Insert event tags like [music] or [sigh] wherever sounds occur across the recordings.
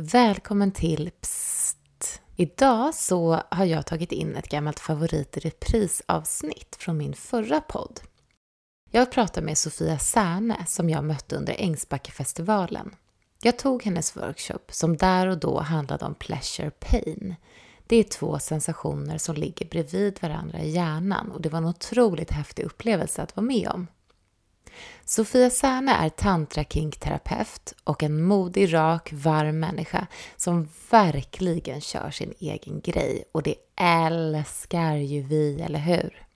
Välkommen till Psst! Idag så har jag tagit in ett gammalt favorit i reprisavsnitt från min förra podd. Jag pratar med Sofia Särne som jag mötte under Ängsbackefestivalen. Jag tog hennes workshop som där och då handlade om pleasure pain. Det är två sensationer som ligger bredvid varandra i hjärnan och det var en otroligt häftig upplevelse att vara med om. Sofia Särne är tantra-kink-terapeut och en modig, rak, varm människa som verkligen kör sin egen grej och det älskar ju vi, eller hur?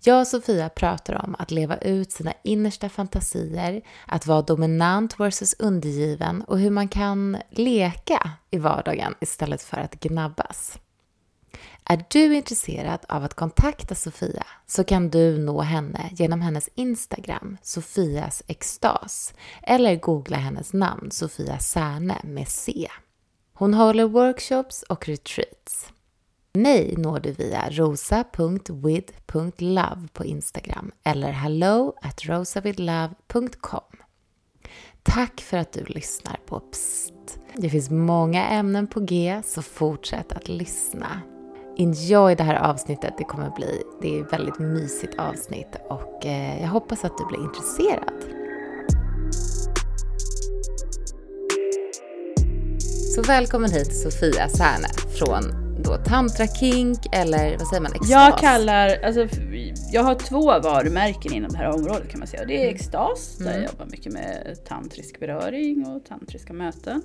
Jag och Sofia pratar om att leva ut sina innersta fantasier, att vara dominant versus undergiven och hur man kan leka i vardagen istället för att gnabbas. Är du intresserad av att kontakta Sofia så kan du nå henne genom hennes Instagram, Sofias extas, eller googla hennes namn, Sofia Särne med C. Hon håller workshops och retreats. Mig når du via rosa.with.love på Instagram eller hello at rosawithlove.com. Tack för att du lyssnar på Psst. Det finns många ämnen på G, så fortsätt att lyssna. Enjoy det här avsnittet, det kommer bli, det är ett väldigt mysigt avsnitt och eh, jag hoppas att du blir intresserad. Så välkommen hit Sofia Särne från då Tantra Kink eller vad säger man, extas? Jag kallar, alltså jag har två varumärken inom det här området kan man säga. Det är extas, där Mm. jag jobbar mycket med tantrisk beröring och tantriska möten.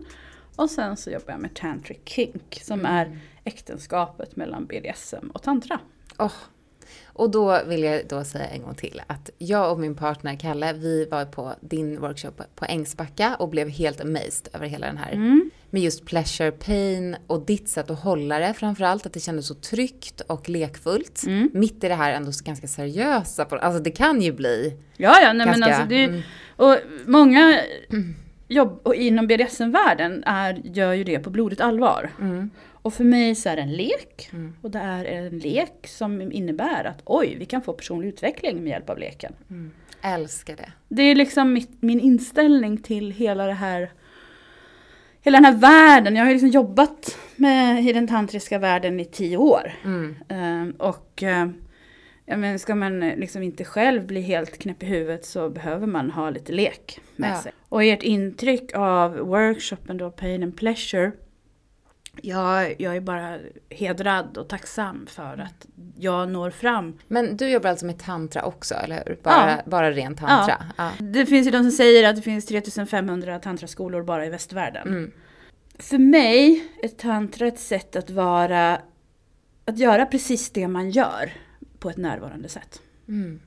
Och sen så jobbar jag med tantric kink som Mm. är äktenskapet mellan BDSM och tantra. Åh. Och då vill jag då säga en gång till att jag och min partner Kalle, vi var på din workshop på Ängsbacka och blev helt amazed över hela den här. Mm. Med just pleasure, pain och ditt sätt att hålla det framförallt, att det kändes så tryggt och lekfullt. Mm. Mitt i det här ändå så ganska seriösa, alltså det kan ju bli Ja, ja, nej, men ganska... alltså det, mm, och många jobb och inom BDSM-världen är, gör ju det på blodigt allvar. mm, Och för mig så är det en lek. Mm. Och det är en lek som innebär att oj, vi kan få personlig utveckling med hjälp av leken. mm. Älskar det. Det är liksom mitt, min inställning till hela det här Hela den här världen, jag har ju liksom jobbat med, i den tantriska världen i tio år. Mm, Ehm, och eh, ja, men ska man eh, liksom inte själv bli helt knäpp i huvudet så behöver man ha lite lek med Ja. sig. Och ert intryck av workshopen då, Pain and Pleasure. Jag, jag är bara hedrad och tacksam för att jag når fram. Men du jobbar alltså med tantra också, eller hur? Bara, Ja. bara ren tantra? Ja. Det finns ju de som säger att det finns 3500 tantraskolor bara i västvärlden. Mm. För mig är tantra ett sätt att vara, att göra precis det man gör på ett närvarande sätt. Mm.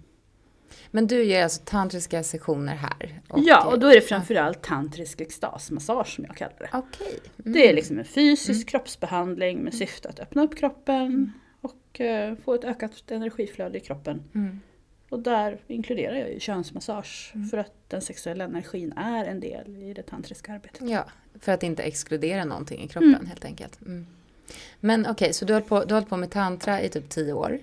Men du ger alltså tantriska sessioner här? ja, och då är det framförallt tantrisk extasmassage som jag kallar det. Okej. Mm. Det är liksom en fysisk kroppsbehandling med syfte att öppna upp kroppen och eh, få ett ökat energiflöde i kroppen. Mm. Och där inkluderar jag ju könsmassage för att den sexuella energin är en del i det tantriska arbetet. Ja, för att inte exkludera någonting i kroppen Mm. helt enkelt. Mm. Men okej, så du har, hållit på, du har hållit på med tantra i typ 10 år?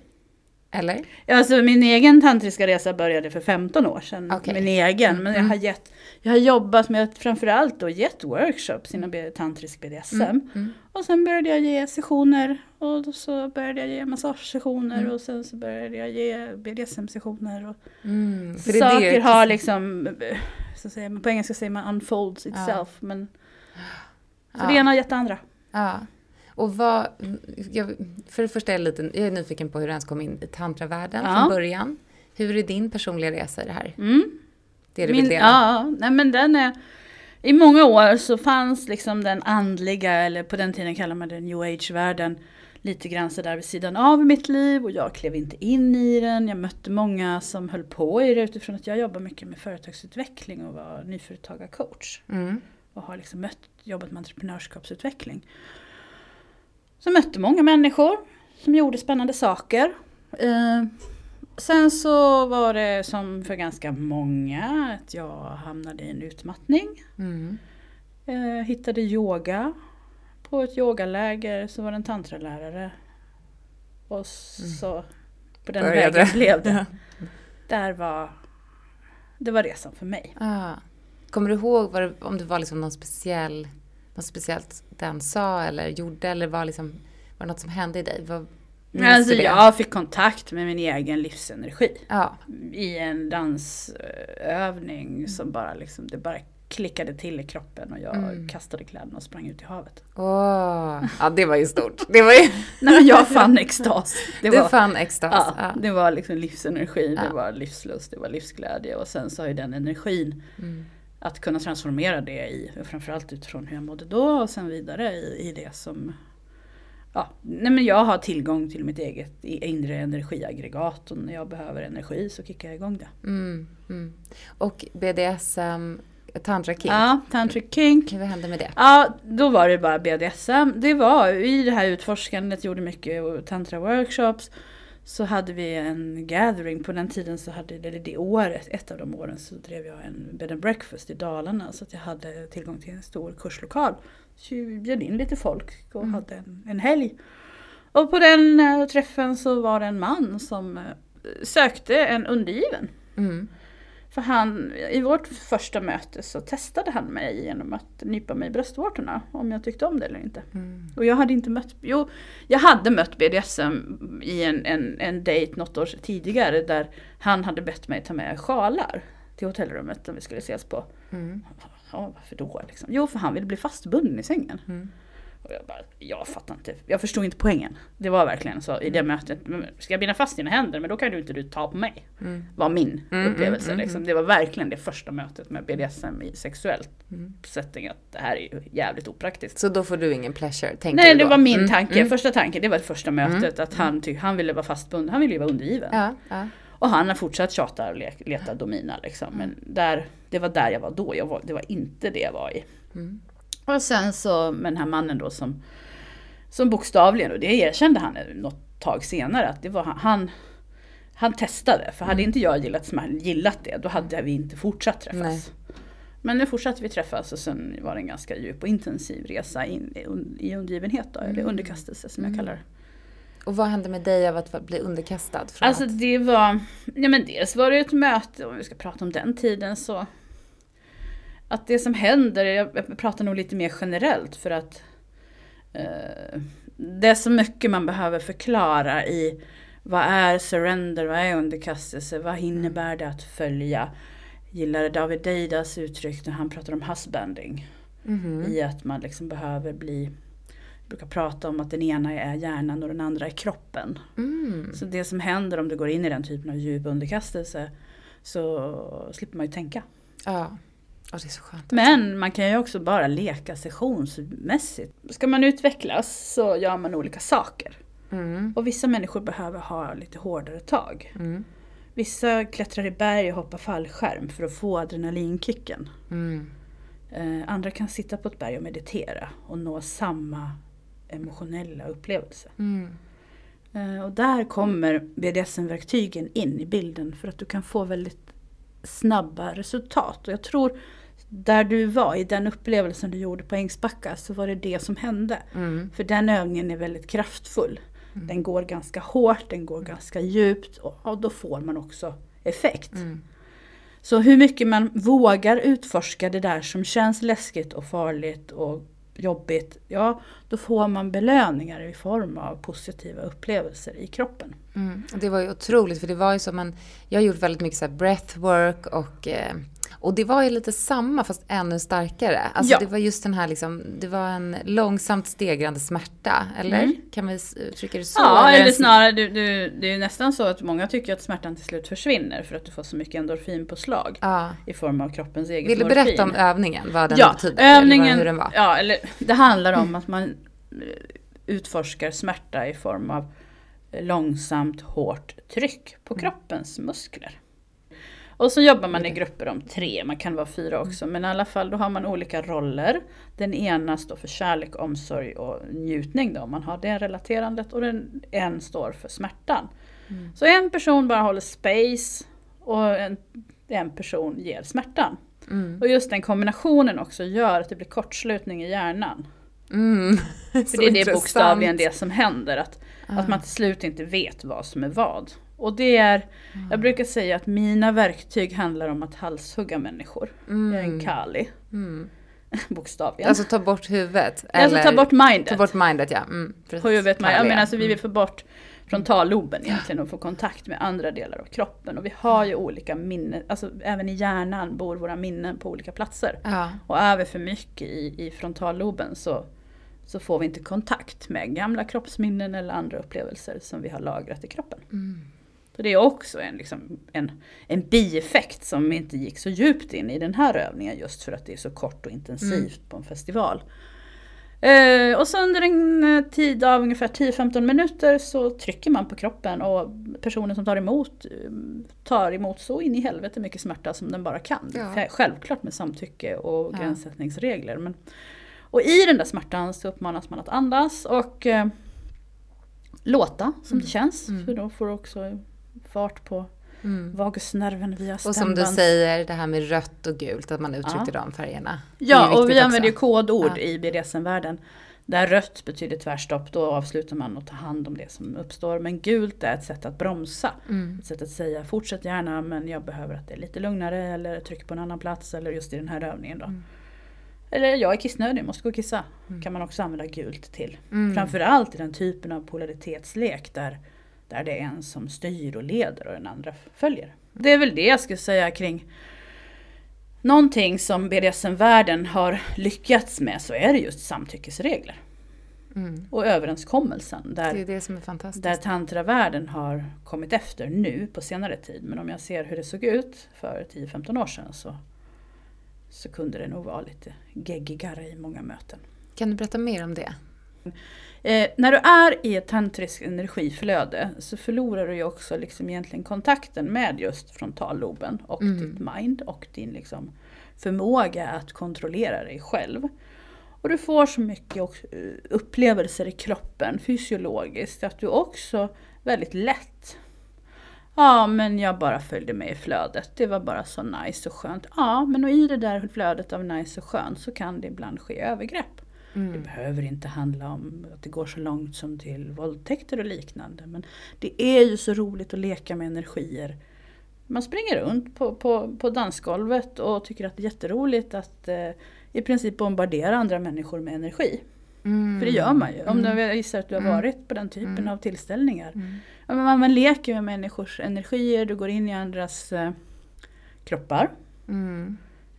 Eller? Ja, alltså min egen tantriska resa började för 15 år sedan. Okej. Min egen. Men jag Mm. har, gett, jag har jobbat med att framförallt då gett workshops inom tantrisk BDSM. Mm. Mm. Och sen började jag ge sessioner. Och så började jag ge massagesessioner. Mm. Och sen så började jag ge BDSM-sessioner. Och Mm. saker det- har liksom, så säga, på engelska säger man unfolds itself. Men, [gasps] så Ja. det ena har gett det andra. Ja. Och vad, jag, för det första är jag, lite, jag är nyfiken på hur du ens kom in i tantravärlden Ja. från början. Hur är din personliga resa i det här? Mm. Det du Min, vill dela? ja, nej men den är... I många år så fanns liksom den andliga, eller på den tiden kallar man det new age-världen, lite grann sådär vid sidan av mitt liv och jag klev inte in i den. Jag mötte många som höll på i det utifrån att jag jobbar mycket med företagsutveckling och var nyföretagarcoach. Mm. Och har liksom mött, jobbat med entreprenörskapsutveckling. Så jag mötte många människor som gjorde spännande saker. Eh, sen så var det som för ganska många att jag hamnade i en utmattning. Mm. Eh, hittade yoga. På ett yogaläger så var det en tantralärare. Och så på den Började vägen blev det. [laughs] Där var, det var resan för mig. Ah. Kommer du ihåg det, om det var liksom någon speciell något speciellt den sa eller gjorde eller var, liksom, var det något som hände i dig? Var, alltså, jag fick kontakt med min egen livsenergi. Ja. I en dansövning som bara liksom, det bara klickade till i kroppen och jag mm. kastade kläderna och sprang ut i havet. Åh, oh, ja det var ju stort. Det var ju... [laughs] Nej, jag fann extas. Det du var, fann extas. Ja, ja, Det var liksom livsenergi, ja. det var livslust, det var livsglädje och sen så har ju den energin mm. Att kunna transformera det i, framförallt utifrån hur jag mådde då och sen vidare i, i det som Ja, nej men jag har tillgång till mitt eget inre energiaggregat och när jag behöver energi så kickar jag igång det. Mm, mm. Och BDSM Tantra kink? Ja, tantra kink. Vad hände med det? Ja, då var det bara BDSM. Det var i det här utforskandet, gjorde mycket tantra workshops. Så hade vi en gathering, på den tiden så hade, eller det året, ett av de åren så drev jag en bed and breakfast i Dalarna. Så att jag hade tillgång till en stor kurslokal. Så jag bjöd in lite folk och mm. hade en, en helg. Och på den äh, träffen så var det en man som äh, sökte en undergiven. Mm. För han, i vårt första möte så testade han mig genom att nypa mig i bröstvårtorna om jag tyckte om det eller inte. Mm. Och jag hade inte mött, jo jag hade mött BDSM i en, en, en dejt något år tidigare där han hade bett mig ta med sjalar till hotellrummet som vi skulle ses på. Mm. Ja, varför då? Liksom? Jo, för han ville bli fastbunden i sängen. Mm. Och jag bara, jag fattar inte. Jag förstod inte poängen. Det var verkligen så i det mm. mötet. Ska jag binda fast dina händer? Men då kan du inte du ta på mig. Mm. Var min mm, mm upplevelse. Mm, liksom. Det var verkligen det första mötet med BDSM i sexuellt mm. setting. Att det här är ju jävligt opraktiskt. Så då får du ingen pleasure? Nej, det var min tanke. Första tanken, det var det första mötet. Att han, tyck, han ville vara fastbunden. Han ville ju vara undergiven. Ja, ja. Och han har fortsatt tjata och leta domina liksom. Men där, det var där jag var då. Jag var, det var inte det jag var i. Och sen så med den här mannen då som, som bokstavligen, och det erkände han något tag senare, att det var han, han testade. För hade mm. inte jag gillat, gillat det, då hade vi inte fortsatt träffas. Nej. Men nu fortsatte vi träffas och sen var det en ganska djup och intensiv resa in i undergivenhet då, mm. eller underkastelse som jag mm. kallar det. Och vad hände med dig av att bli underkastad? alltså att... det var, ja men dels var det ett möte, om vi ska prata om den tiden så att det som händer, jag pratar nog lite mer generellt för att eh, det är så mycket man behöver förklara i vad är surrender, vad är underkastelse, vad innebär det att följa? Gillar David Deidas uttryck när han pratar om husbanding. Mm. I att man liksom behöver bli jag brukar prata om att den ena är hjärnan och den andra är kroppen. Mm. Så det som händer om du går in i den typen av djup underkastelse så slipper man ju tänka. Ja. Oh. Men man kan ju också bara leka sessionsmässigt. Ska man utvecklas så gör man olika saker. Mm. Och vissa människor behöver ha lite hårdare tag. Mm. Vissa klättrar i berg och hoppar fallskärm för att få adrenalinkicken. Mm. Eh, andra kan sitta på ett berg och meditera och nå samma emotionella upplevelse. Mm. Eh, och där kommer BDSM-verktygen in i bilden för att du kan få väldigt snabba resultat. Och jag tror där du var, i den upplevelsen du gjorde på Ängsbacka, så var det det som hände. Mm. För den övningen är väldigt kraftfull. Mm. Den går ganska hårt, den går ganska djupt och, och då får man också effekt. Mm. Så hur mycket man vågar utforska det där som känns läskigt och farligt och jobbigt, ja då får man belöningar i form av positiva upplevelser i kroppen. Mm. Det var ju otroligt för det var ju som en, jag har gjort väldigt mycket så breathwork och eh, och det var ju lite samma fast ännu starkare. Alltså ja. det var just den här liksom, det var en långsamt stegrande smärta. Eller? Mm. Kan vi uttrycka det så? Ja, eller, eller snarare du, du, det är nästan så att många tycker att smärtan till slut försvinner för att du får så mycket endorfinpåslag. Ja. I form av kroppens eget Vill du morfin. berätta om övningen? Vad den ja, betyder? Övningen, eller hur den var? Ja, eller det handlar om att man utforskar smärta i form av långsamt hårt tryck på kroppens muskler. Och så jobbar man i grupper om tre, man kan vara fyra mm. också. Men i alla fall då har man olika roller. Den ena står för kärlek, omsorg och njutning då, om man har det relaterandet. Och den en står för smärtan. Mm. Så en person bara håller space och en, en person ger smärtan. Mm. Och just den kombinationen också gör att det blir kortslutning i hjärnan. Mm. För det är [laughs] det bokstavligen det som händer. Att, ah. att man till slut inte vet vad som är vad. Och det är, mm. jag brukar säga att mina verktyg handlar om att halshugga människor. Mm. Jag är en kali. Mm. [laughs] bokstavligen. Alltså ta bort huvudet? Alltså ta bort mindet. Ta bort mindet ja. Mm, precis. Huvudet, Kallar jag menar alltså vi vill få bort frontalloben egentligen och få kontakt med andra delar av kroppen. Och vi har ju olika minnen, alltså även i hjärnan bor våra minnen på olika platser. Ja. Och är vi för mycket i, i frontalloben så, så får vi inte kontakt med gamla kroppsminnen eller andra upplevelser som vi har lagrat i kroppen. Mm. Så det är också en, liksom, en, en bieffekt som inte gick så djupt in i den här övningen just för att det är så kort och intensivt på en festival. Eh, och så under en eh, tid av ungefär 10-15 minuter så trycker man på kroppen och personen som tar emot eh, tar emot så in i helvete mycket smärta som den bara kan. Ja. Sj- Självklart med samtycke och Ja. gränssättningsregler. Men, och i den där smärtan så uppmanas man att andas och eh, låta som det känns. Mm. För då får också fart på Mm. vagusnerven via Och som du stämband. säger, det här med rött och gult, att man uttryckte de färgerna. Ja, och vi använder ju också. kodord Ja. i BDSM-världen. Där rött betyder tvärstopp, då avslutar man och tar hand om det som uppstår. Men gult är ett sätt att bromsa. Mm. Ett sätt att säga fortsätt gärna men jag behöver att det är lite lugnare eller tryck på en annan plats eller just i den här övningen då. Mm. Eller jag är kissnödig, måste gå och kissa. Kan man också använda gult till. Mm. Framförallt i den typen av polaritetslek där, där det är en som styr och leder och den andra följer. Det är väl det jag skulle säga kring någonting som BDSM-världen har lyckats med så är det just samtyckesregler. Mm. Och överenskommelsen Det är där, det som är fantastiskt. där tantravärlden har kommit efter nu på senare tid. Men om jag ser hur det såg ut för 10-15 år sedan så, så kunde det nog vara lite geggigare i många möten. Kan du berätta mer om det? Eh, när du är i ett tantriskt energiflöde så förlorar du ju också liksom egentligen kontakten med just frontalloben och Mm. ditt mind och din liksom förmåga att kontrollera dig själv. Och du får så mycket eh, upplevelser i kroppen fysiologiskt att du också väldigt lätt Ja men jag bara följde med i flödet, det var bara så nice och skönt. Ja men och i det där flödet av nice och skönt så kan det ibland ske övergrepp. Det Mm. behöver inte handla om att det går så långt som till våldtäkter och liknande. Men det är ju så roligt att leka med energier. Man springer runt på, på, på dansgolvet och tycker att det är jätteroligt att eh, i princip bombardera andra människor med energi. Mm. För det gör man ju. Om Mm. du, jag gissar att du har Mm. varit på den typen Mm. av tillställningar. Mm. Ja, man, man leker med människors energier, du går in i andras eh, kroppar.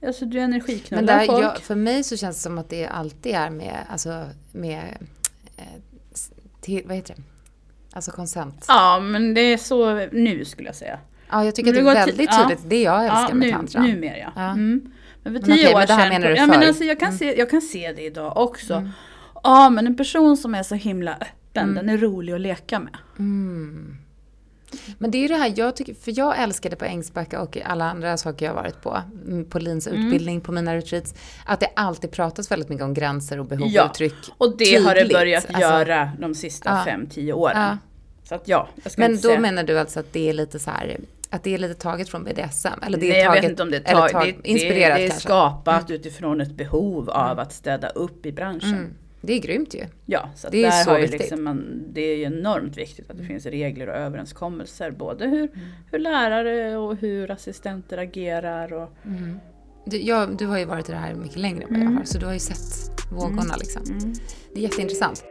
Alltså du Men energiknullar där, folk. jag, för mig så känns det som att det alltid är med, alltså med, eh, till, vad heter det? Alltså konsent. Ja men det är så nu skulle jag säga. Ja, jag tycker att det Men är väldigt ja. tydligt. Det jag älskar ja, med nu, tantra. Numera ja. Ja. Mm. Men för Men tio okej, år men det här sedan. menar du ja, men alltså, jag, kan Mm. se, jag kan se det idag också. Mm. Ja men en person som är så himla öppen, Mm. den är rolig att leka med. Mm. Men det är ju det här, jag tycker, för jag älskade på Ängsbacka och alla andra saker jag har varit på, mm, på Lins Mm. utbildning, på mina retreats, att det alltid pratas väldigt mycket om gränser och behov Ja, och uttryck. Och det har det Tydligt, börjat alltså. göra de sista Ja. fem, tio åren. Ja. Så att ja, jag ska Men inte då säga. menar du alltså att det är lite så här, att det är lite taget från BDSM? Eller det är Nej, jag taget, vet inte om det är eller tag, det, inspirerat det, det är kanske? skapat utifrån ett behov av att städa upp i branschen. Mm. Det är grymt ju. Ja, så Det är där så har viktigt. liksom man, det är ju enormt viktigt att det finns regler och överenskommelser. Både hur, hur lärare och hur assistenter agerar. Och, Du, jag, du har ju varit i det här mycket längre än vad jag Mm. har, så du har ju sett vågorna liksom. Det är jätteintressant.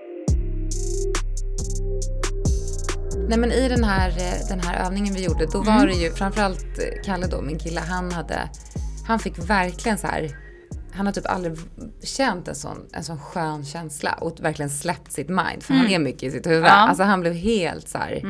Nej men i den här, eh, den här övningen vi gjorde, då Mm. var det ju framförallt eh, Kalle då, min kille, han hade, han fick verkligen så här, han har typ aldrig känt en sån, en sån skön känsla och verkligen släppt sitt mind, för han är mycket i sitt huvud. Mm. Ja. Mm. Alltså han blev helt så här,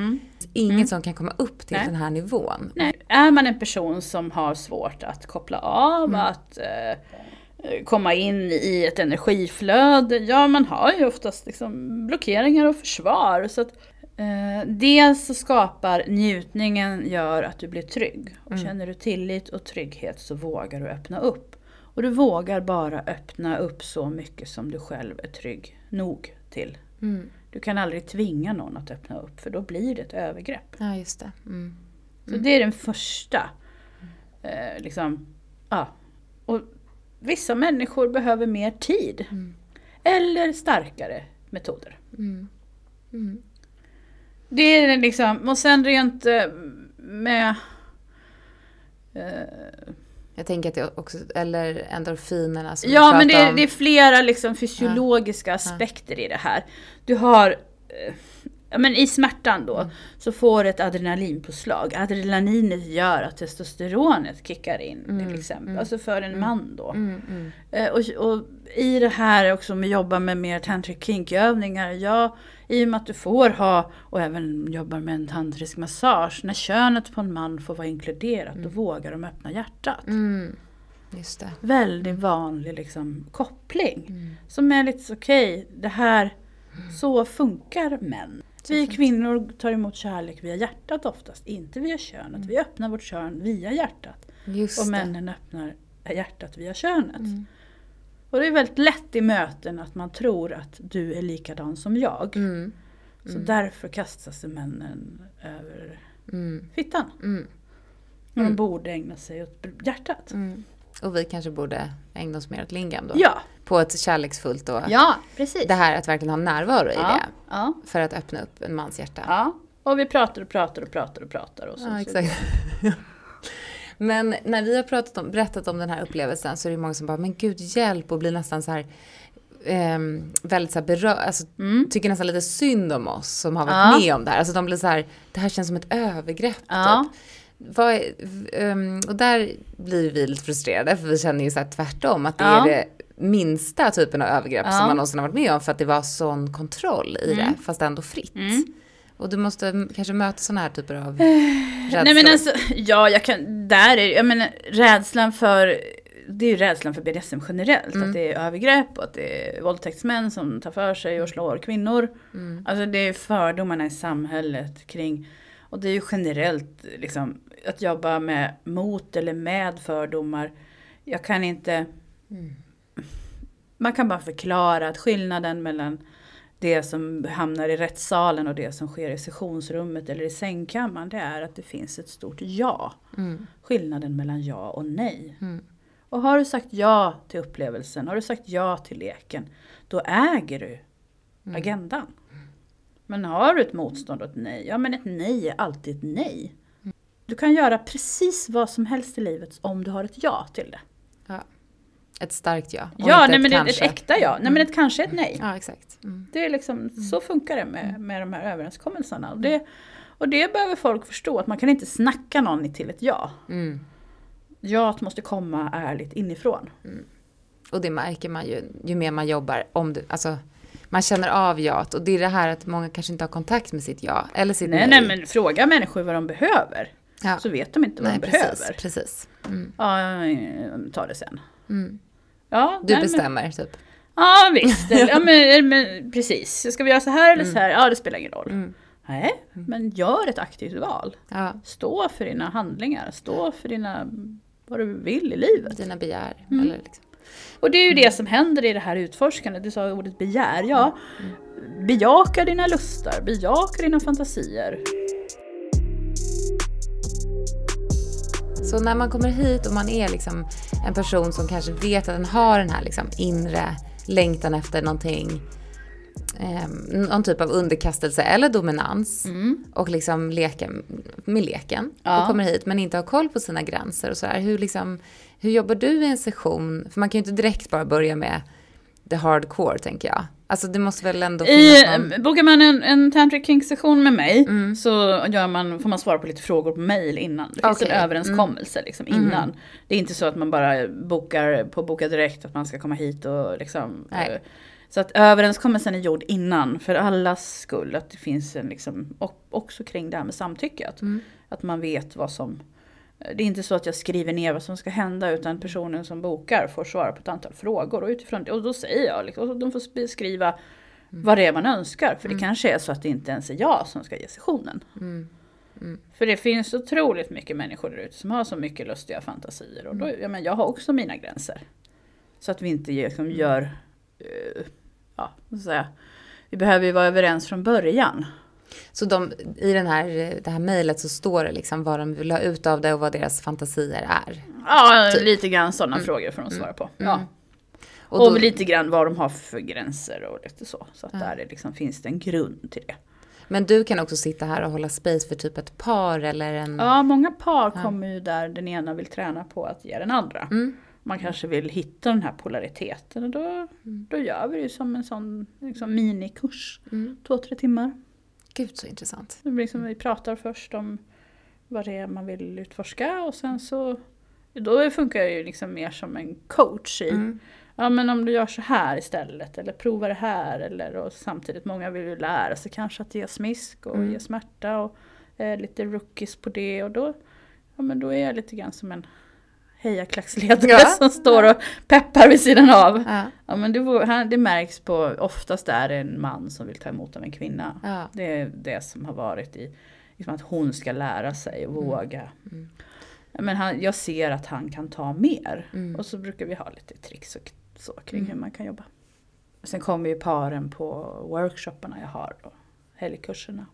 inget som kan komma upp till Nej. den här nivån. nej, är man en person som har svårt att koppla av, Mm. att eh, komma in i ett energiflöde, ja man har ju oftast liksom blockeringar och försvar. Så att, eh, dels så skapar njutningen gör att du blir trygg. Och Mm. Känner du tillit och trygghet så vågar du öppna upp. Och du vågar bara öppna upp så mycket som du själv är trygg nog till. Mm. Du kan aldrig tvinga någon att öppna upp för då blir det ett övergrepp. Ja, just det. Mm. Så det är den första. Eh, liksom, ja. Och vissa människor behöver mer tid. Mm. Eller starkare metoder. Mm. Mm. Det är det liksom, och sen rent eh, med... Eh, Jag tänker att det också, eller endorfinerna som Ja, men det är, det är flera liksom fysiologiska aspekter i det här. Du har, eh, ja men i smärtan då, Mm. så får du ett adrenalinpåslag. Adrenalinet gör att testosteronet kickar in till exempel. Alltså för en man då. Mm, mm. Eh, Och, och i det här också med att jobba med mer tantric kink-övningar, ja, i och med att du får ha, och även jobbar med en tantrisk massage, när könet på en man får vara inkluderat, då vågar de öppna hjärtat. Mm. Väldigt vanlig liksom, koppling. Mm. Som är lite så, okej, det här, så funkar män. Vi kvinnor tar emot kärlek via hjärtat oftast, inte via könet. Vi öppnar vårt kön via hjärtat. Just Och det. männen öppnar hjärtat via könet. Mm. Och det är väldigt lätt i möten att man tror att du är likadan som jag. Mm. Så därför kastas sig männen över Mm. fittan. Mm. När de borde ägna sig åt hjärtat. Mm. Och vi kanske borde ägna oss mer åt lingam då. Ja, På ett kärleksfullt och ja precis. det här att verkligen ha närvaro i ja, det. ja, För att öppna upp en mans hjärta. ja. Och vi pratar och pratar och pratar och pratar. Och så, Ja, så- exakt. [laughs] Men när vi har pratat om, berättat om den här upplevelsen så är det många som bara, men gud hjälp och blir nästan så här ehm, väldigt så här berör, alltså, tycker nästan lite synd om oss som har varit Mm. Ja. med om det här. Alltså de blir så här, det här känns som ett övergrepp Ja. typ. Vad ehm, och där blir vi lite frustrerade för vi känner ju så här tvärtom att det Ja. är det minsta typen av övergrepp Ja. som man någonsin har varit med om för att det var sån kontroll i det fast ändå fritt. Mm. Och du måste kanske möta såna här typer av rädslor. Nej men alltså, ja jag kan, där är jag menar rädslan för, det är ju rädslan för BDSM generellt. Att det är övergrepp och att det är våldtäktsmän som tar för sig och slår kvinnor. Alltså det är fördomarna i samhället kring, och det är ju generellt liksom, att jobba med mot eller med fördomar. Jag kan inte, man kan bara förklara att skillnaden mellan det som hamnar i rättssalen och det som sker i sessionsrummet eller i sängkammaren, det är att det finns ett stort ja. Mm. Skillnaden mellan ja och nej. Mm. Och har du sagt ja till upplevelsen, har du sagt ja till leken, då äger du Mm. agendan. Men har du ett motstånd och ett nej, ja men ett nej är alltid ett nej. Du kan göra precis vad som helst i livet om du har ett ja till det. Ja. Ett starkt ja. och Ja, nej ett men ett kanske. äkta ja. Nej men ett kanske är ett nej. Ja, exakt. Mm. Det är liksom, så funkar det med, med de här överenskommelserna. Och det, och det behöver folk förstå, att man kan inte snacka någon till ett ja. Mm. Jaet måste komma ärligt inifrån. Och det märker man ju, ju mer man jobbar. Om det, alltså, man känner av jat. Och det är det här att många kanske inte har kontakt med sitt ja. Eller sitt Nej, nej, men fråga människor vad de behöver. Ja. Så vet de inte vad nej, de precis, behöver. precis. Mm. Ja, jag tar det sen. Mm. Ja, Du nej, Men, bestämmer, typ. ja visst, [laughs] ja, men, men precis. Ska vi göra så här eller så här? Ja, det spelar ingen roll. Mm. Nej, men gör ett aktivt val. Ja, Stå för dina handlingar, stå för dina, vad du vill i livet. dina begär. Mm. Eller liksom. Och det är ju det som händer i det här utforskandet. Du sa ordet begär. Ja, bejaka dina lustar, bejaka dina fantasier. Så när man kommer hit och man är liksom en person som kanske vet att den har den här liksom inre längtan efter någonting, eh, någon typ av underkastelse eller dominans och liksom leka med leken Ja. och kommer hit men inte har koll på sina gränser och sådär. Hur, liksom, hur jobbar du i en session? För man kan ju inte direkt bara börja med the hardcore tänker jag. Alltså det måste väl ändå I, någon... Bokar man en, en tantric kink session med mig Mm. så gör man, får man svara på lite frågor på mail innan. Det finns. Mm. en överenskommelse liksom innan. Det är inte så att man bara bokar på Boka Direkt att man ska komma hit och liksom Nej. eh, Så att överenskommelsen är gjord innan för allas skull. Att det finns en liksom, och också kring det här med samtycke. Att, Mm. att man vet vad som det är inte så att jag skriver ner vad som ska hända utan personen som bokar får svara på ett antal frågor. Och utifrån det, och då säger jag, liksom, de får beskriva vad det är man önskar. För det kanske är så att det inte ens är jag som ska ge sessionen. Mm. För det finns otroligt mycket människor där ute som har så mycket lustiga fantasier. Och då, ja, men jag har också mina gränser. Så att vi inte liksom gör, eh, ja, ska jag säga, vi behöver ju vara överens från början. Så de, i den här, det här mejlet så står det liksom vad de vill ha ut av det och vad deras fantasier är. Ja, Typ. lite grann sådana frågor får de svara på. Ja. Mm. Och Och, då- lite grann vad de har för gränser och lite så. Så att där är liksom, finns det en grund till det. Men du kan också sitta här och hålla space för typ ett par eller en... Ja, många par kommer ju där den ena vill träna på att ge den andra. Mm. Man kanske vill hitta den här polariteten och då, då gör vi det som en sån liksom, minikurs. Mm. Två, tre timmar. Gud så intressant. Det blir liksom, vi pratar först om vad det är man vill utforska och sen så då funkar jag ju liksom mer som en coach i Mm. Ja men om du gör så här istället eller prova det här eller och samtidigt många vill ju lära sig kanske att ge smisk och Mm. ge smärta och eh, lite rookies på det och då, ja, men då är jag lite grann som en hejaklacksledare Ja. [laughs] som står och peppar vid sidan av. Ja. Ja men det, det märks på, oftast är det en man som vill ta emot av en kvinna. Ja. Det är det som har varit i, liksom att hon ska lära sig och våga. Mm. Men han, jag ser att han kan ta mer. Mm. Och så brukar vi ha lite tricks och så kring Mm. hur man kan jobba. Sen kommer ju paren på workshopparna jag har och helgkurserna.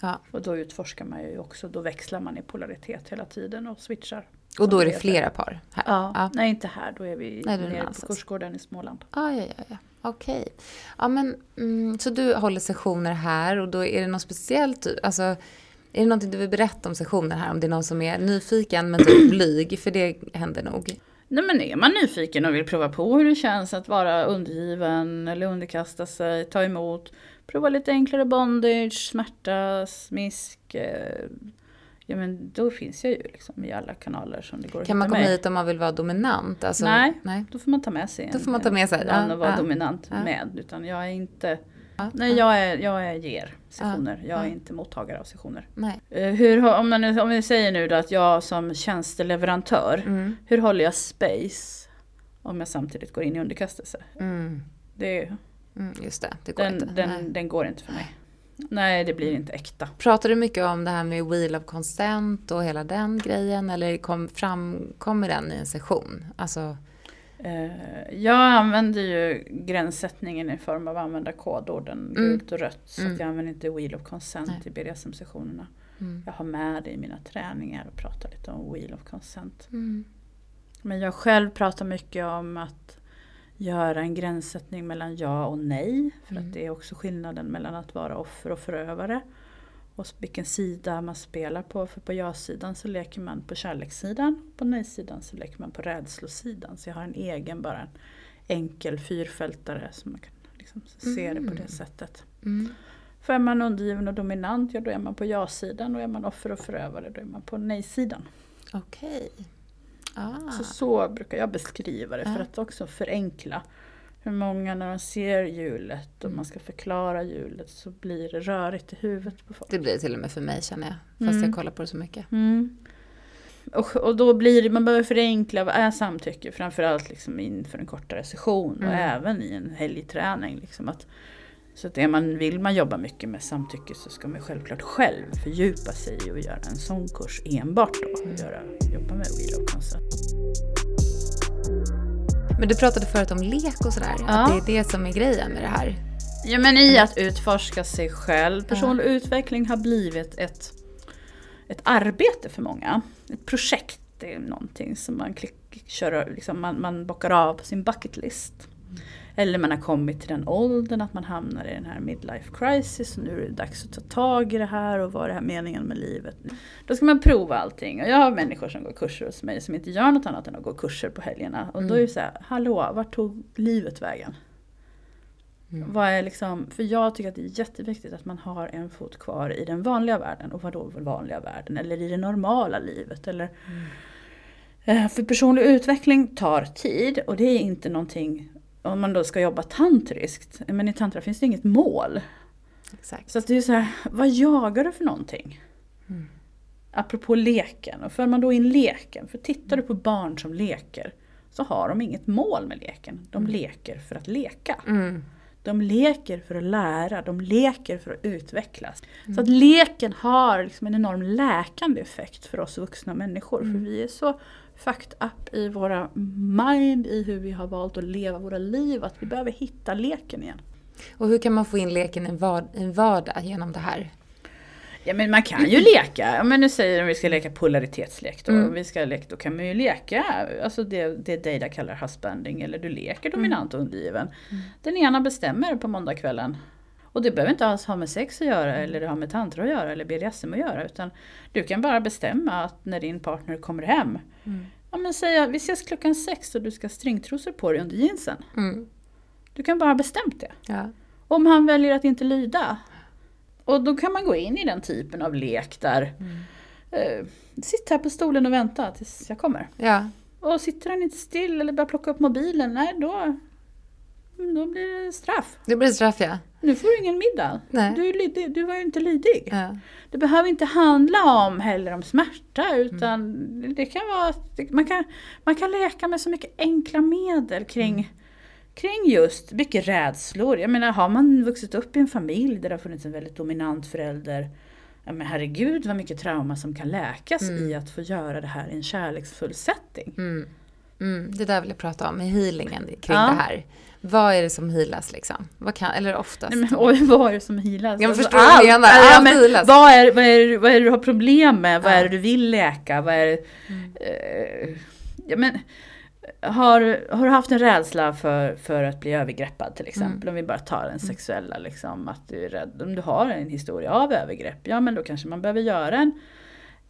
Ja. Och då utforskar man ju också, då växlar man i polaritet hela tiden och switchar. Och då är det flera par här? Ja, Ja. nej inte här, då är vi Nej, nere på kursgården i Småland. Ja, ja, ja. ja. Okej. Ja, men mm, så du håller sessioner här och då är det något speciellt? Alltså, är det någonting du vill berätta om sessionen här? Om det är någon som är nyfiken men typ [clears throat] blyg? För det händer nog. Nej men är man nyfiken och vill prova på hur det känns att vara undergiven eller underkasta sig, ta emot, prova lite enklare bondage, smärta, smisk. Ja men då finns jag ju liksom i alla kanaler som det går Kan man komma mig. hit om man vill vara dominant? Alltså, Nej. nej. Då får man ta med sig en, Då får man ta med sig, man ja, och vara ja. dominant Ja. med. Utan jag är inte, nej jag är, jag är ger sessioner, jag är inte mottagare av sessioner. nej. Eh, Hur, om, man, om vi säger nu då att jag som tjänsteleverantör, Mm. hur håller jag space om jag samtidigt går in i underkastelse? Mm. Det, Mm, just det, det går den, inte. Den, den går inte för mig. Nej, det blir inte äkta. Pratar du mycket om det här med wheel of consent och hela den grejen? Eller kom, framkommer den i en session? Alltså, Eh, Jag använder ju gränssättningen i form av att använda kodorden Mm. gult och rött. Så Mm. jag använder inte Wheel of Consent Nej. i BDSM-sessionerna. mm. Jag har med det i mina träningar och pratar lite om Wheel of Consent. Mm. Men jag själv pratar mycket om att göra en gränssättning mellan ja och nej. För Mm. att det är också skillnaden mellan att vara offer och förövare. Och vilken sida man spelar på. För på ja-sidan så leker man på kärlekssidan. På nej-sidan så leker man på rädslosidan. Så jag har en egen, bara en enkel fyrfältare. som man kan liksom se det på Mm. det sättet. Mm. För är man undergiven och dominant, ja då är man på ja-sidan. Och är man offer och förövare, då är man på nej-sidan. Okej. Ah. Så, så brukar jag beskriva det för Ja. att också förenkla. Hur många när de ser hjulet och man ska förklara hjulet så blir det rörigt i huvudet på folk. Det blir det till och med för mig känner jag. Fast Mm. jag kollar på det så mycket. Mm. Och, och då blir det, man behöver förenkla, vad är samtycke? Framförallt liksom inför en kortare session och Mm. även i en helgträning. Liksom att, så att är man, vill man jobba mycket med samtycke så ska man självklart själv fördjupa sig och göra en sån kurs enbart då. Mm. Och göra, jobba med of Consent. Men du pratade förut om lek och sådär. Ja. Att det är det som är grejen med det här. Ja men i att utforska sig själv. Personlig utveckling har blivit ett, ett arbete för många. Ett projekt. Det är någonting som man, klick, kör, liksom man, man bockar av på sin bucket list. Eller man har kommit till den åldern att man hamnar i den här midlife crisis. Och nu är det dags att ta tag i det här och vad är det här meningen med livet? Då ska man prova allting. Och jag har människor som går kurser hos mig som inte gör något annat än att gå kurser på helgerna. Och då är det så här, hallå, vart tog livet vägen? Mm. Vad är liksom, för jag tycker att det är jätteviktigt att man har en fot kvar i den vanliga världen. Och vadå vanliga världen? Eller i det normala livet. Eller, Eh, För personlig utveckling tar tid och det är inte någonting, om man då ska jobba tantriskt, men i tantra finns det inget mål. Exakt. Så att det är så här, vad jagar du för någonting? Mm. Apropå leken, och för man då in leken, för tittar du på barn som leker så har de inget mål med leken. De leker för att leka. Mm. De leker för att lära, de leker för att utvecklas. Mm. Så att leken har liksom en enorm läkande effekt för oss vuxna människor. Mm. För vi är så fucked up i våra mind, i hur vi har valt att leva våra liv, att vi behöver hitta leken igen. Och hur kan man få in leken i en vardag genom det här? Ja men man kan ju leka, ja, men nu säger de att vi ska leka polaritetslek då. Mm. Vi ska leka, då kan man ju leka, alltså det, det Data kallar husbanding, eller du leker dominant och undergiven. Den ena bestämmer på måndagskvällen. Och det behöver inte alls ha med sex att göra eller ha med tantra att göra eller BDSM att göra. Utan du kan bara bestämma att när din partner kommer hem. Mm. Ja men säga vi ses klockan sex och du ska ha stringtrosor på dig under jeansen. Mm. Du kan bara ha bestämt det. Ja. Om han väljer att inte lyda. Och då kan man gå in i den typen av lek där Mm. eh, Sitt här på stolen och vänta tills jag kommer. ja. Och sitter han inte still eller börjar plocka upp mobilen, nej då, då blir det straff. Det blir straff ja. Nu får du ingen middag. Nej. Du, lydig, du var ju inte lydig. ja. Det behöver inte handla om heller om smärta utan det kan vara man kan, man kan leka med så mycket enkla medel kring, kring just mycket rädslor. Jag menar har man vuxit upp i en familj där det har funnits en väldigt dominant förälder Ja, men herregud vad mycket trauma som kan läkas i att få göra det här i en kärleksfull setting. Mm. Mm. Det där vill jag prata om, i healingen kring Ja. det här. Vad är det som healas liksom? Vad kan, eller oftast? Nej, men, oj, vad är det som healas? Jag Alltså, förstår vad du menar. ja, Allt men healas. Vad är, vad, är, vad är det du har problem med? Vad Ja. är det du vill läka? Vad är det, Mm. eh, ja, men, har, har du haft en rädsla för, för att bli övergreppad till exempel? Mm. Om vi bara tar den sexuella, liksom, att du är rädd. Om du har en historia av övergrepp, ja men då kanske man behöver göra en,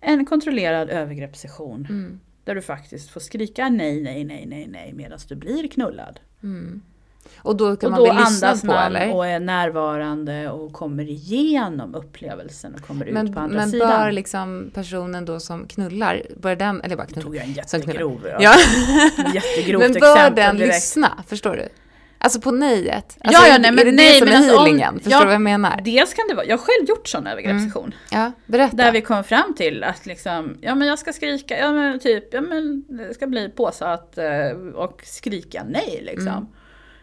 en kontrollerad övergreppssession. Mm. Där du faktiskt får skrika nej, nej, nej, nej, nej medan du blir knullad. Mm. Och då kan Och man då bli lyssnad på man eller? och är närvarande och kommer igenom upplevelsen och kommer Men, ut på andra men sidan. bör liksom personen då som knullar, bör den, eller bara Nu tog jag en knullar. jättegrov, Ja. [laughs] jättegrovt men bör den direkt. lyssna, förstår du? Alltså på nejet. Alltså, ja, nej, men är det nej, det som men är alltså healingen? Förstår ja, du vad jag menar? Dels kan det vara, jag har själv gjort sån övergreppssession. Ja, berätta. Där vi kom fram till att liksom, ja men jag ska skrika, ja men typ, ja men det ska bli påsatt eh, och skrika nej liksom. Eh,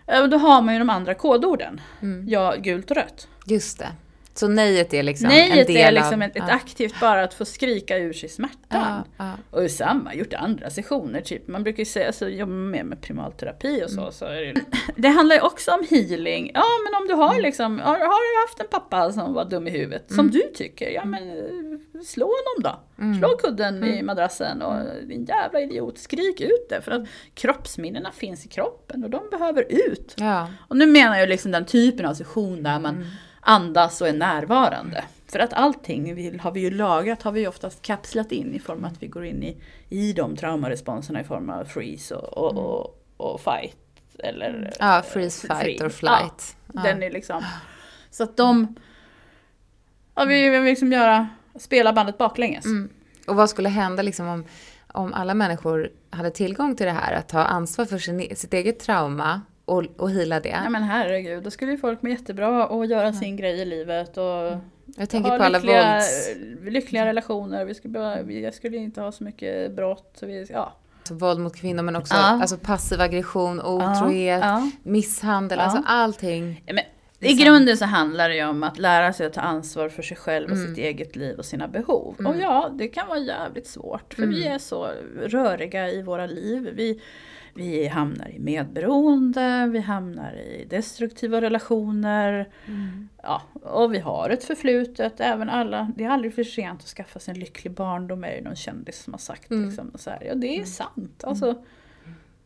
Och då har man ju de andra kodorden. Mm. Ja, gult och rött. Just det. Så nejet är liksom en Nejet del är liksom av... ett, ett ja. aktivt bara att få skrika ur sig smärtan. Ja, ja. Och samma, gjort andra sessioner, typ. man brukar ju säga, så jobbar man mer med primalterapi och så. Mm. så är det, [clears throat] det handlar ju också om healing. Ja men om du Mm. har liksom, har, har du haft en pappa som var dum i huvudet, som du tycker, ja men eh, slå honom då. Mm. Slå kudden i madrassen och din jävla idiot, skrik ut det. För att kroppsminnena finns i kroppen och de behöver ut. Och nu menar jag liksom den typen av session där man Mm. Andas och är närvarande. För att allting vi, har vi ju lagrat, har vi ju oftast kapslat in i form av att vi går in i, i de traumaresponserna i form av freeze och, och, och, och fight. Eller Mm. ja, eh, freeze, free. fight or flight. Ja, Ja. Den är liksom, så att de, ja, vi vill liksom göra, spela bandet baklänges. Mm. Och vad skulle hända liksom om, om alla människor hade tillgång till det här, att ta ansvar för sin, sitt eget trauma och, och heala det? Ja men herregud, då skulle ju folk må jättebra och göra sin grej i livet och Jag tänker ha på alla lyckliga, vålds, lyckliga relationer. Vi skulle, bara, jag skulle inte ha så mycket brott. Så vi, ja. alltså, våld mot kvinnor, men också Ja. alltså, passiv aggression, otrohet, Ja, misshandel, Ja. alltså allting. Men, I Liksom- grunden så handlar det ju om att lära sig att ta ansvar för sig själv och Mm. sitt eget liv och sina behov. Mm. Och ja, det kan vara jävligt svårt för vi är så röriga i våra liv. Vi, vi hamnar i medberoende, vi hamnar i destruktiva relationer. Ja, och vi har ett förflutet, även alla, det är aldrig för sent att skaffa sig en lycklig barndom är det någon kändis som har sagt. Mm. Liksom, så här. Ja det är sant. Alltså,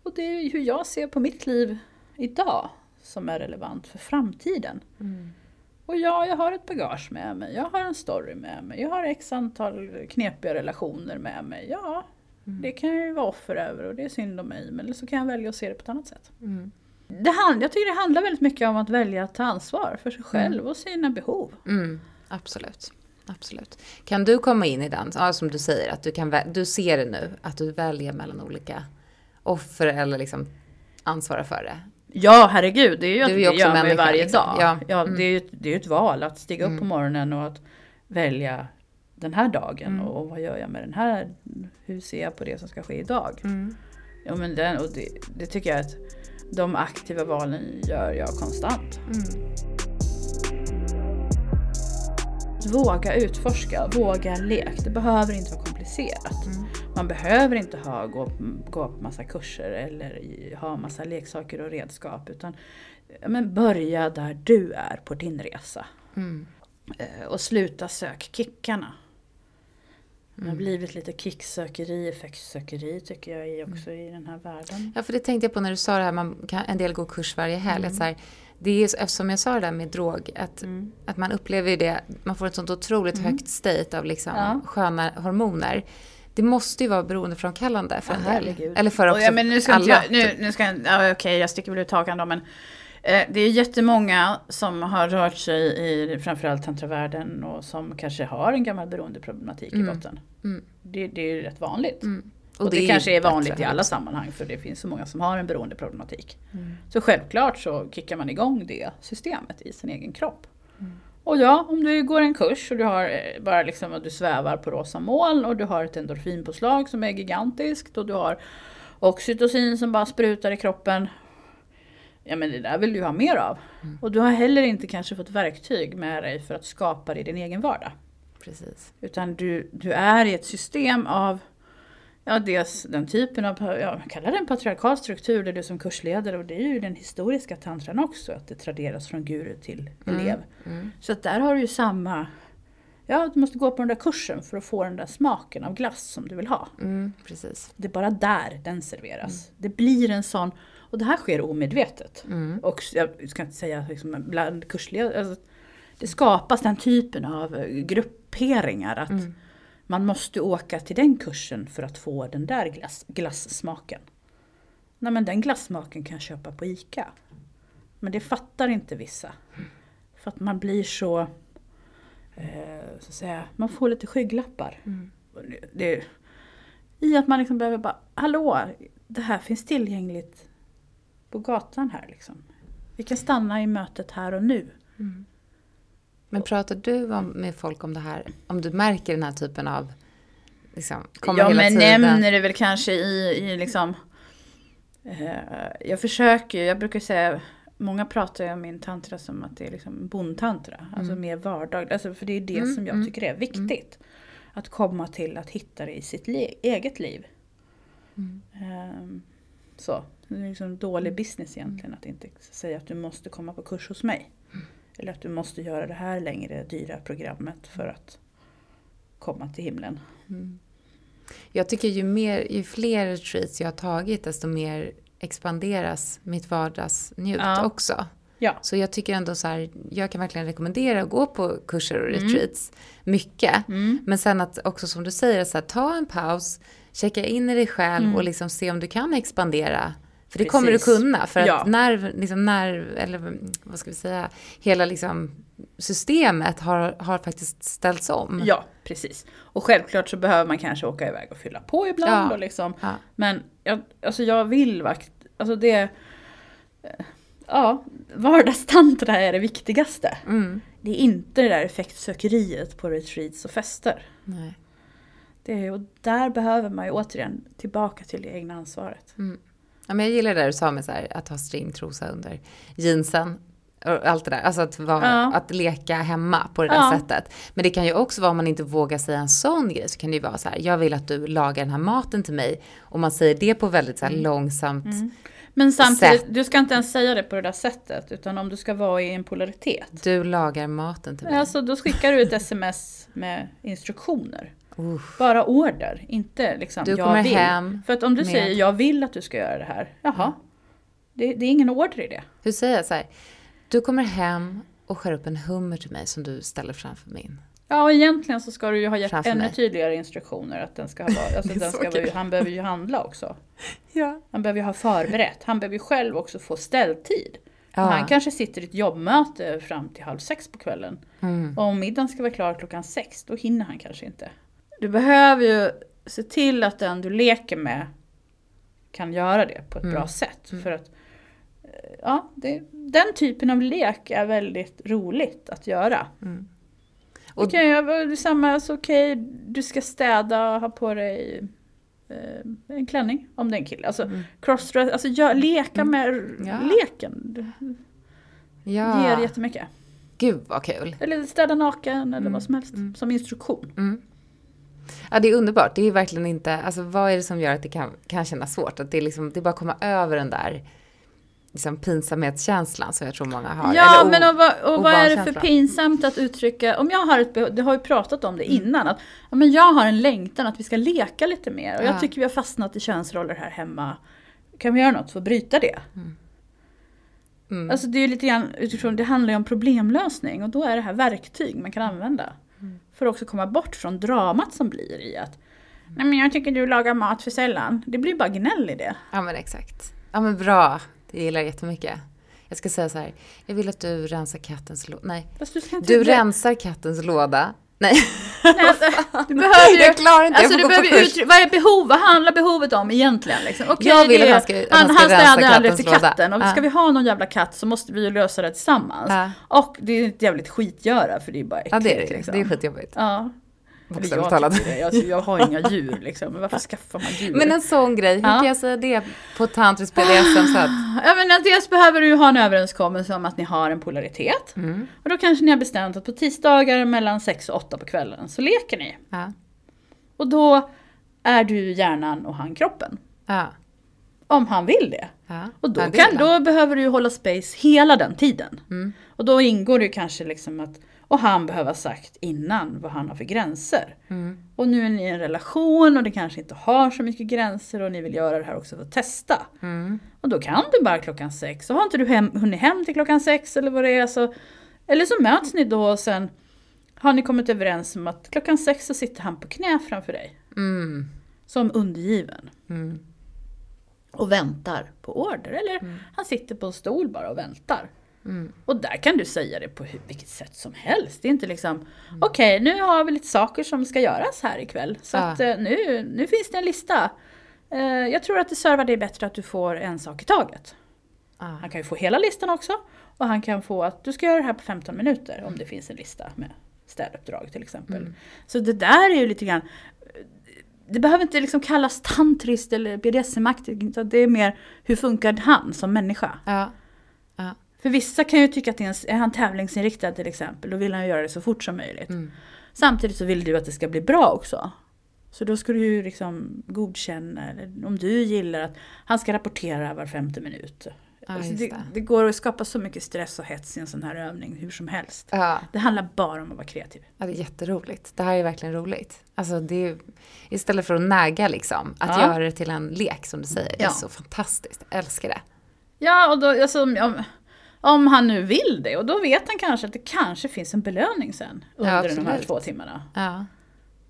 och det är hur jag ser på mitt liv idag som är relevant för framtiden. Mm. Och ja, jag har ett bagage med mig, jag har en story med mig, jag har x antal knepiga relationer med mig. Ja, Mm. det kan jag ju vara offer över och det är synd om mig, men så kan jag välja att se det på ett annat sätt. Mm. Det hand, jag tycker det handlar väldigt mycket om att välja att ta ansvar för sig själv och sina behov. Mm. Absolut. Absolut. Kan du komma in i den, ja, som du säger, att du, kan, du ser det nu, att du väljer mellan olika offer eller liksom ansvara för det? Ja, herregud, det är ju Du att är det gör man varje liksom. dag. Ja. Ja, Mm. det, är ju, det är ju ett val att stiga upp Mm. på morgonen och att välja den här dagen Mm. och vad gör jag med den här, hur ser jag på det som ska ske idag? Mm. Ja, men den, och det, det tycker jag att de aktiva valen gör jag konstant. Mm. Våga utforska, våga lek. Det behöver inte vara komplicerat. Mm. Man behöver inte ha, gå, gå på massa kurser eller ha massa leksaker och redskap. Utan ja, men börja där du är på din resa. Mm. Eh, Och sluta sök kickarna. Det har blivit lite kicksökeri, effektsökeri tycker jag är också i den här världen. Ja, för det tänkte jag på när du sa det här, man kan, en del går kurs varje helg. Att så här, det är eftersom jag sa det där med drog, att, att man upplever det, man får ett sånt otroligt högt state av liksom Ja. sköna hormoner. Det måste ju vara beroendeframkallande för en del. herregud. Eller för också ja, men nu ska alla. jag, nu, nu ska jag, ja, okej jag sticker väl ut hakan då men eh, det är jättemånga som har rört sig i framförallt tantravärlden och som kanske har en gammal beroendeproblematik i botten. Mm. Det, det är ju rätt vanligt. Och, Och det, det kanske är vanligt i alla sammanhang för det finns så många som har en beroendeproblematik. Mm. Så självklart så kickar man igång det systemet i sin egen kropp. Mm. Och ja, om du går en kurs och du har eh, bara liksom att du svävar på rosa moln och du har ett endorfinpåslag som är gigantiskt och du har oxytocin som bara sprutar i kroppen. Ja men det där vill du ha mer av. Mm. Och du har heller inte kanske fått verktyg med dig för att skapa det i din egen vardag. Precis. Utan du, du är i ett system av Ja, dels den typen av, ja, kallar det en patriarkal struktur där du som kursledare och det är ju den historiska tantran också, att det traderas från guru till elev. Mm. Så att där har du ju samma, ja du måste gå på den där kursen för att få den där smaken av glass som du vill ha. Mm, precis. Det är bara där den serveras. Det blir en sån, och det här sker omedvetet. Mm. Och jag ska inte säga liksom bland kursledare, alltså, det skapas den typen av eh, grupperingar att Mm. man måste åka till den kursen för att få den där glass, glassmaken. Nej men den glassmaken kan jag köpa på ICA. Men det fattar inte vissa. För att man blir så, eh, så att säga, man får lite skygglappar. Mm. Det- I att man liksom behöver bara, hallå, det här finns tillgängligt på gatan här liksom. Vi kan stanna i mötet här och nu. Men pratar du om, med folk om det här, om du märker den här typen av, liksom, kommer ja hela men tiden? nämner det väl kanske i, i liksom eh, Jag försöker jag brukar säga Många pratar ju om min tantra som att det är liksom bondtantra, alltså mer vardag. Alltså för det är det Mm, som jag mm, tycker är viktigt. Att komma till att hitta det i sitt le- eget liv. Mm. Ehm, så, det är liksom dålig business egentligen att inte säga att du måste komma på kurs hos mig. Eller att du måste göra det här längre dyra programmet för att komma till himlen. Jag tycker ju, mer, ju fler retreats jag har tagit, desto mer expanderas mitt vardagsnjut Ja. också. Ja. Så jag tycker ändå så här, jag kan verkligen rekommendera att gå på kurser och Mm. retreats. Mycket. Men sen att också som du säger, så här, ta en paus, checka in i dig själv och liksom se om du kan expandera. För det kommer du Mm. Precis. kunna. För Ja. att nerv, liksom nerv, eller vad ska vi säga, hela liksom systemet har, har faktiskt ställts om. Ja, precis. Och självklart så behöver man kanske åka iväg och fylla på ibland. Ja. Och liksom. Ja. Men jag, alltså jag vill vakt, alltså det... eh, Ja, vardagstantra är det viktigaste. Mm. Det är inte det där effektsökeriet på retreats och fester. Nej. Det och där behöver man ju återigen tillbaka till det egna ansvaret. Ja, men jag gillar det där du sa med så här, att ha stringtrosa under jeansen. Och allt det där. Alltså att, vara, Ja. att leka hemma på det där Ja. sättet. Men det kan ju också vara om man inte vågar säga en sån grej. Så kan det ju vara så här, jag vill att du lagar den här maten till mig. Och man säger det på väldigt så här Mm. långsamt. Men samtidigt, Sätt. du ska inte ens säga det på det där sättet. Utan om du ska vara i en polaritet. Du lagar maten till mig. Alltså då skickar du ett [laughs] sms med instruktioner. Uff. Bara order, inte liksom Du jag vill. hem För att om du med- säger jag vill att du ska göra det här, jaha. Det, det är ingen order i det. Hur säger jag så här? Du kommer hem och skär upp en hummer till mig som du ställer framför min. Ja, och egentligen så ska du ju ha gett ännu mig. tydligare instruktioner. Att den ska vara, alltså [laughs] den ska vara, han behöver ju handla också. [laughs] Ja. Han behöver ju ha förberett. Han behöver ju själv också få ställtid. Ja. Han kanske sitter i ett jobbmöte fram till halv sex på kvällen. Mm. Och om middagen ska vara klar klockan sex, då hinner han kanske inte. Du behöver ju se till att den du leker med kan göra det på ett Mm. bra sätt. För att eh, ja, det, den typen av lek är väldigt roligt att göra. Och- Och, kan jag vara detsamma, alltså, okej, du ska städa, ha på dig eh, en klänning om det är en kille. Alltså, crossdress, alltså gör, leka med Mm. Ja. leken. Det Ja. ger jättemycket. Gud vad kul. Eller städa naken eller Mm. vad som helst. Som instruktion. Ja, det är underbart. Det är verkligen inte, alltså vad är det som gör att det kan, kan kännas svårt? Att det är liksom, det är bara att komma över den där liksom, pinsamhetskänslan som jag tror många har. Ja, men och vad, och vad är det för pinsamt att uttrycka, om jag har ett behov, det har vi pratat om det innan, att ja, men jag har en längtan att vi ska leka lite mer och Ja. jag tycker vi har fastnat i könsroller här hemma. Kan vi göra något för att bryta det? Mm. Alltså det är ju lite grann utifrån, det handlar ju om problemlösning och då är det här verktyg man kan använda. För att också komma bort från dramat som blir i att Nej men jag tycker du lagar mat för sällan. Det blir bara gnäll i det. Ja men exakt. Ja men bra. Det gillar jag jättemycket. Jag ska säga så här. Jag vill att du rensar kattens låda. Nej. Du Du rensar kattens låda. Nej. [laughs] Alltså, du behöver ju, Jag klarar inte, jag alltså, får du gå på kurs. Vad är behov? Vad handlar behovet om egentligen? Liksom? Okej, Jag vill det att han ska- att han, han ska rensa efter kattens låda. katten. Och Ja. ska vi ha någon jävla katt så måste vi ju lösa det tillsammans. Ja. Och det är ett jävligt skitgöra för det är bara äckligt. Ja det är det. liksom. Det är skitjobbigt. Ja. Eller jag talat. tycker det. Alltså, jag har inga [laughs] djur liksom. Men varför skaffar man djur? Men en sån grej, hur Ja. kan jag säga det på tantrisk BDSM-sätt? [sighs] Ja, men dels behöver du ju ha en överenskommelse om att ni har en polaritet. Mm. Och då kanske ni har bestämt att på tisdagar mellan 6 och 8 på kvällen så leker ni. Ja. Och då är du hjärnan och han kroppen. Ja. Om han vill det. ja. Och då, kan, då behöver du ju hålla space hela den tiden. Mm. Och då ingår det ju kanske liksom att, och han behöver ha sagt innan vad han har för gränser. Mm. Och nu är ni i en relation och det kanske inte har så mycket gränser och ni vill göra det här också för att testa. Mm. Och då kan du bara klockan sex. Och har inte du hem, hunnit hem till klockan sex eller vad det är så. Eller så möts ni då och sen har ni kommit överens om att klockan sex så sitter han på knä framför dig. Mm. Som undergiven. Mm. Och väntar på order. Eller han sitter på en stol bara och väntar. Mm. Och där kan du säga det på vilket sätt som helst. Det är inte liksom, okej nu har vi lite saker som ska göras här ikväll. Så Ja. att eh, nu, nu finns det en lista. Eh, jag tror att det servar dig bättre att du får en sak i taget. Ah. Han kan ju få hela listan också. Och han kan få att du ska göra det här på 15 minuter om det finns en lista med städuppdrag till exempel. Mm. Så det där är ju lite grann det behöver inte liksom kallas tantriskt eller BDSM-aktigt, det är mer hur funkar han som människa? Ja. För vissa kan ju tycka att är, han tävlingsinriktad till exempel, då vill han ju göra det så fort som möjligt. Mm. Samtidigt så vill du att det ska bli bra också. Så då ska du ju liksom godkänna, eller om du gillar att han ska rapportera var femte minut. Ja, Alltså det, det. går att skapa så mycket stress och hets i en sån här övning hur som helst. Ja. Det handlar bara om att vara kreativ. ja, det är jätteroligt. Det här är verkligen roligt. Alltså det är, istället för att näga liksom, att Ja. göra det till en lek som du säger. Det är så fantastiskt. Jag älskar det. Ja, och då, alltså, om, om han nu vill det, och då vet han kanske att det kanske finns en belöning sen under de här två timmarna. Ja.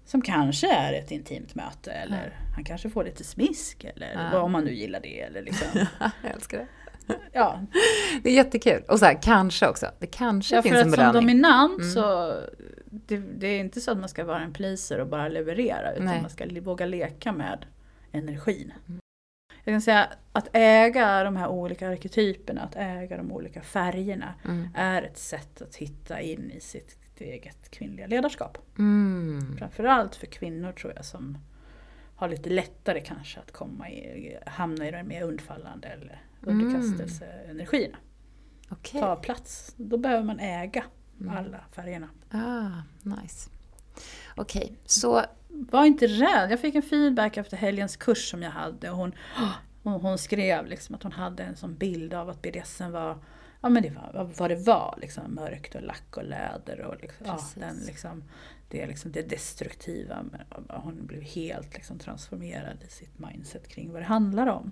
Som kanske är ett intimt möte eller han kanske får lite smisk eller Ja. vad om man nu gillar det. Eller liksom. [laughs] Jag älskar det. ja, Det är jättekul. Och så här, kanske också. Det kanske ja, finns för en att som belöning. dominant Mm. så det, det är inte så att man ska vara en pleaser och bara leverera utan Nej. man ska våga leka med energin. Mm. Jag kan säga att äga de här olika arketyperna, att äga de olika färgerna Mm. är ett sätt att hitta in i sitt eget kvinnliga ledarskap. Mm. Framförallt för kvinnor tror jag som har lite lättare kanske att komma i, hamna i de mer undfallande eller Mm. underkastelseenergierna. Okej. Ta plats. Då behöver man äga Mm. alla färgerna. Ah, nice. Okej, så... Var inte rädd. Jag fick en feedback efter helgens kurs som jag hade. Och hon, hon, hon skrev liksom att hon hade en sån bild av att BDSM var Ja men det var vad det var, liksom, mörkt och lack och läder och liksom, ja, den, liksom, det, liksom, det destruktiva. Men hon blev helt liksom, transformerad i sitt mindset kring vad det handlar om.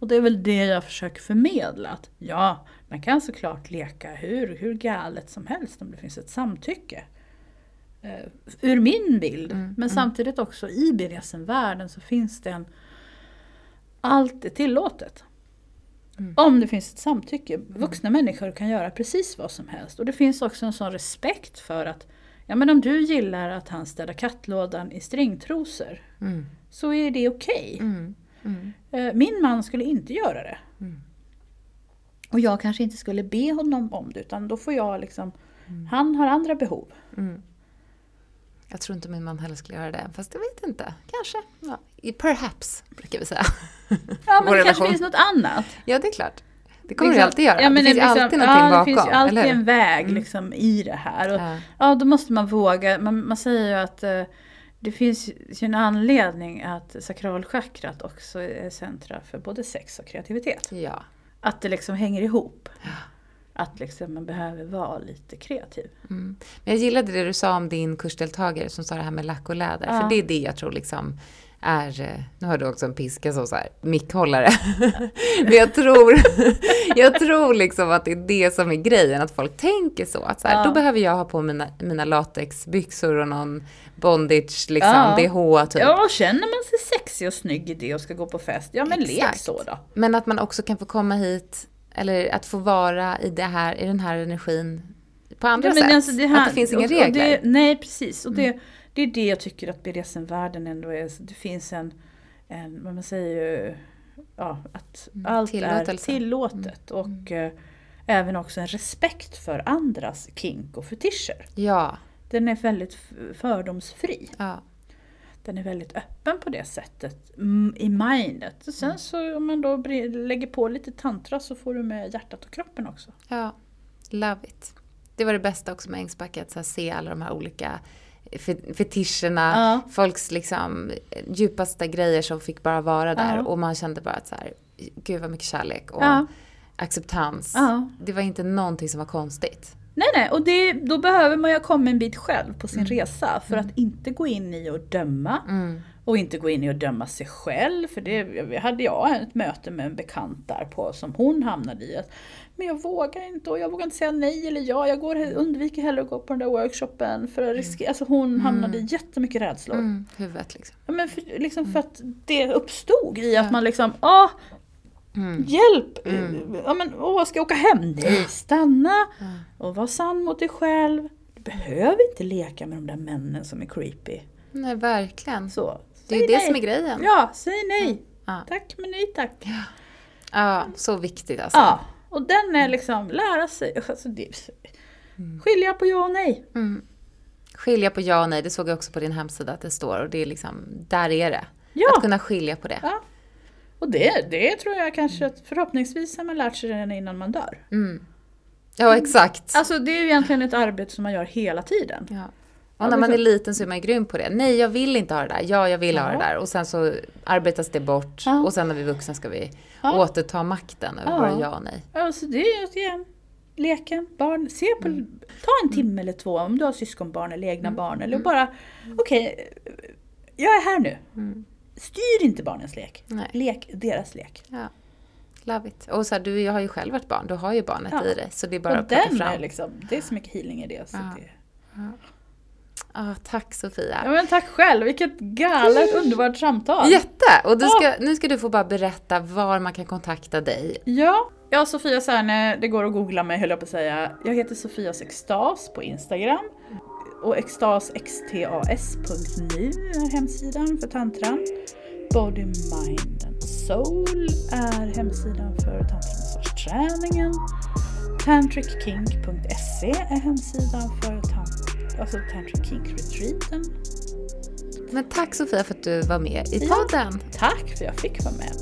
Och det är väl det jag försöker förmedla. Att ja, man kan såklart leka hur, hur galet som helst om det finns ett samtycke. Uh, ur min bild. Mm, Men mm. samtidigt också i BDSM-världen så finns det en... Allt är tillåtet. Mm. Om det finns ett samtycke. Vuxna människor kan göra precis vad som helst. Och det finns också en sån respekt för att ja, men om du gillar att han städar kattlådan i stringtrosor Mm. så är det okej. Mm. Mm. Eh, Min man skulle inte göra det. Mm. Och jag kanske inte skulle be honom om det utan då får jag liksom Mm. Han har andra behov. Mm. Jag tror inte min man heller skulle göra det, fast jag vet inte. Kanske. Ja. Perhaps, brukar vi säga. [laughs] Ja men Vår det kanske finns något annat. Ja, det är klart. Det kommer Liksom- alltid göra. Ja, men det finns liksom- alltid någonting ja, bakom, Det finns ju alltid en väg Mm. liksom, i det här. Och, Ja. Ja, då måste man våga. Man, man säger ju att eh, det finns ju en anledning att sakralchakrat också är centra för både sex och kreativitet. ja. att det liksom hänger ihop. Att liksom man behöver vara lite kreativ. Mm. Men jag gillade det du sa om din kursdeltagare som sa det här med lack och läder. Ja. För det är det jag tror liksom är, eh, nu har du också en piska som så här, mickhållare. [laughs] Men jag tror, jag tror liksom att det är det som är grejen, att folk tänker så. Att så här, Ja. Då behöver jag ha på mina, mina latexbyxor och någon bondage, liksom, Ja. DH typ. Ja, känner man sig sexig och snygg i det och ska gå på fest, ja men lek Exakt. så då. Men att man också kan få komma hit, eller att få vara i, det här, i den här energin på andra Ja, sätt. alltså det här- att det finns inga och- och regler. Mm. Det, nej, precis. Och det, det är det jag tycker att BDSM-världen ändå är. Det finns en, en vad man säger ja, att allt är Mm, tillåtet. Och eh, även också en respekt för andras kink och fetischer. Ja, Den är väldigt fördomsfri. ja. Den är väldigt öppen på det sättet mm, i mindet. Och sen så om man då lägger på lite tantra så får du med hjärtat och kroppen också. Ja, love it. Det var det bästa också med Ängsbacka, att se alla de här olika fe- fetischerna, Ja. folks liksom djupaste grejer som fick bara vara där. Ja. Och man kände bara att så här, gud vad mycket kärlek och Ja. acceptans. Det var inte någonting som var konstigt. Nej, nej, och det, då behöver man ju ha kommit en bit själv på sin Mm. resa för att inte gå in i och döma. Och inte gå in i och döma sig själv. För det hade jag ett möte med en bekant där på som hon hamnade i. Att, men jag vågar inte och jag vågar inte säga nej eller ja. Jag går, undviker hellre att gå på den där workshopen för att riskera. Alltså hon hamnade i jättemycket rädslor. Mm, huvudet liksom. Ja, men för, liksom för att det uppstod i att Ja. man liksom, ah, Mm. hjälp! Ja, men, åh, ska jag åka hem? Nej, stanna! Ja. Och var sann mot dig själv. Du behöver inte leka med de där männen som är creepy. Nej, verkligen. Så, Det är ju det som är grejen. Ja, säg nej. Ja. Tack men nej tack. Ja, så viktigt alltså. Ja, och den är liksom, lära sig, alltså det, skilja på ja och nej. Mm. Skilja på ja och nej, det såg jag också på din hemsida att det står och det är liksom, där är det. Ja. Att kunna skilja på det. Ja. Och det, det tror jag kanske att förhoppningsvis har man lärt sig redan innan man dör. Mm. Ja, exakt. Alltså det är ju egentligen ett arbete som man gör hela tiden. Ja. Ja, Och när man är liten så är man grym på det. Nej, jag vill inte ha det där. Ja, jag vill ha Ja. det där. Och sen så arbetas det bort. Ja. Och sen när vi är vuxna ska vi Ja. återta makten över Ja. våra ja och nej. Alltså det är ju igen, leken, barn, se på, ta en timme eller två om du har syskonbarn eller egna barn. Eller bara, okej, jag är här nu. Styr inte barnens lek. Nej. Lek deras lek. Ja. Love it. Och så här, du har ju själv varit barn. Du har ju barnet Ja. i dig. Så det är bara och att plocka fram. är liksom, det är så mycket healing i det. Så Ja. det Ah, tack Sofia. ja men tack själv, vilket galet underbart samtal. Jätte! Och ska, nu ska du få bara berätta var man kan kontakta dig. Ja, jag Sofia Särne, det går att googla mig höll jag på att säga. Jag heter Sofias Extas på Instagram. Och extas, xtas.nu är hemsidan för tantran. Body, Mind and Soul är hemsidan för tantramassage-träningen. Tantrickink.se är hemsidan för tant- alltså Tantric Kink-retreaten. Men tack Sofia för att du var med i Ja. podden. Tack för att jag fick vara med.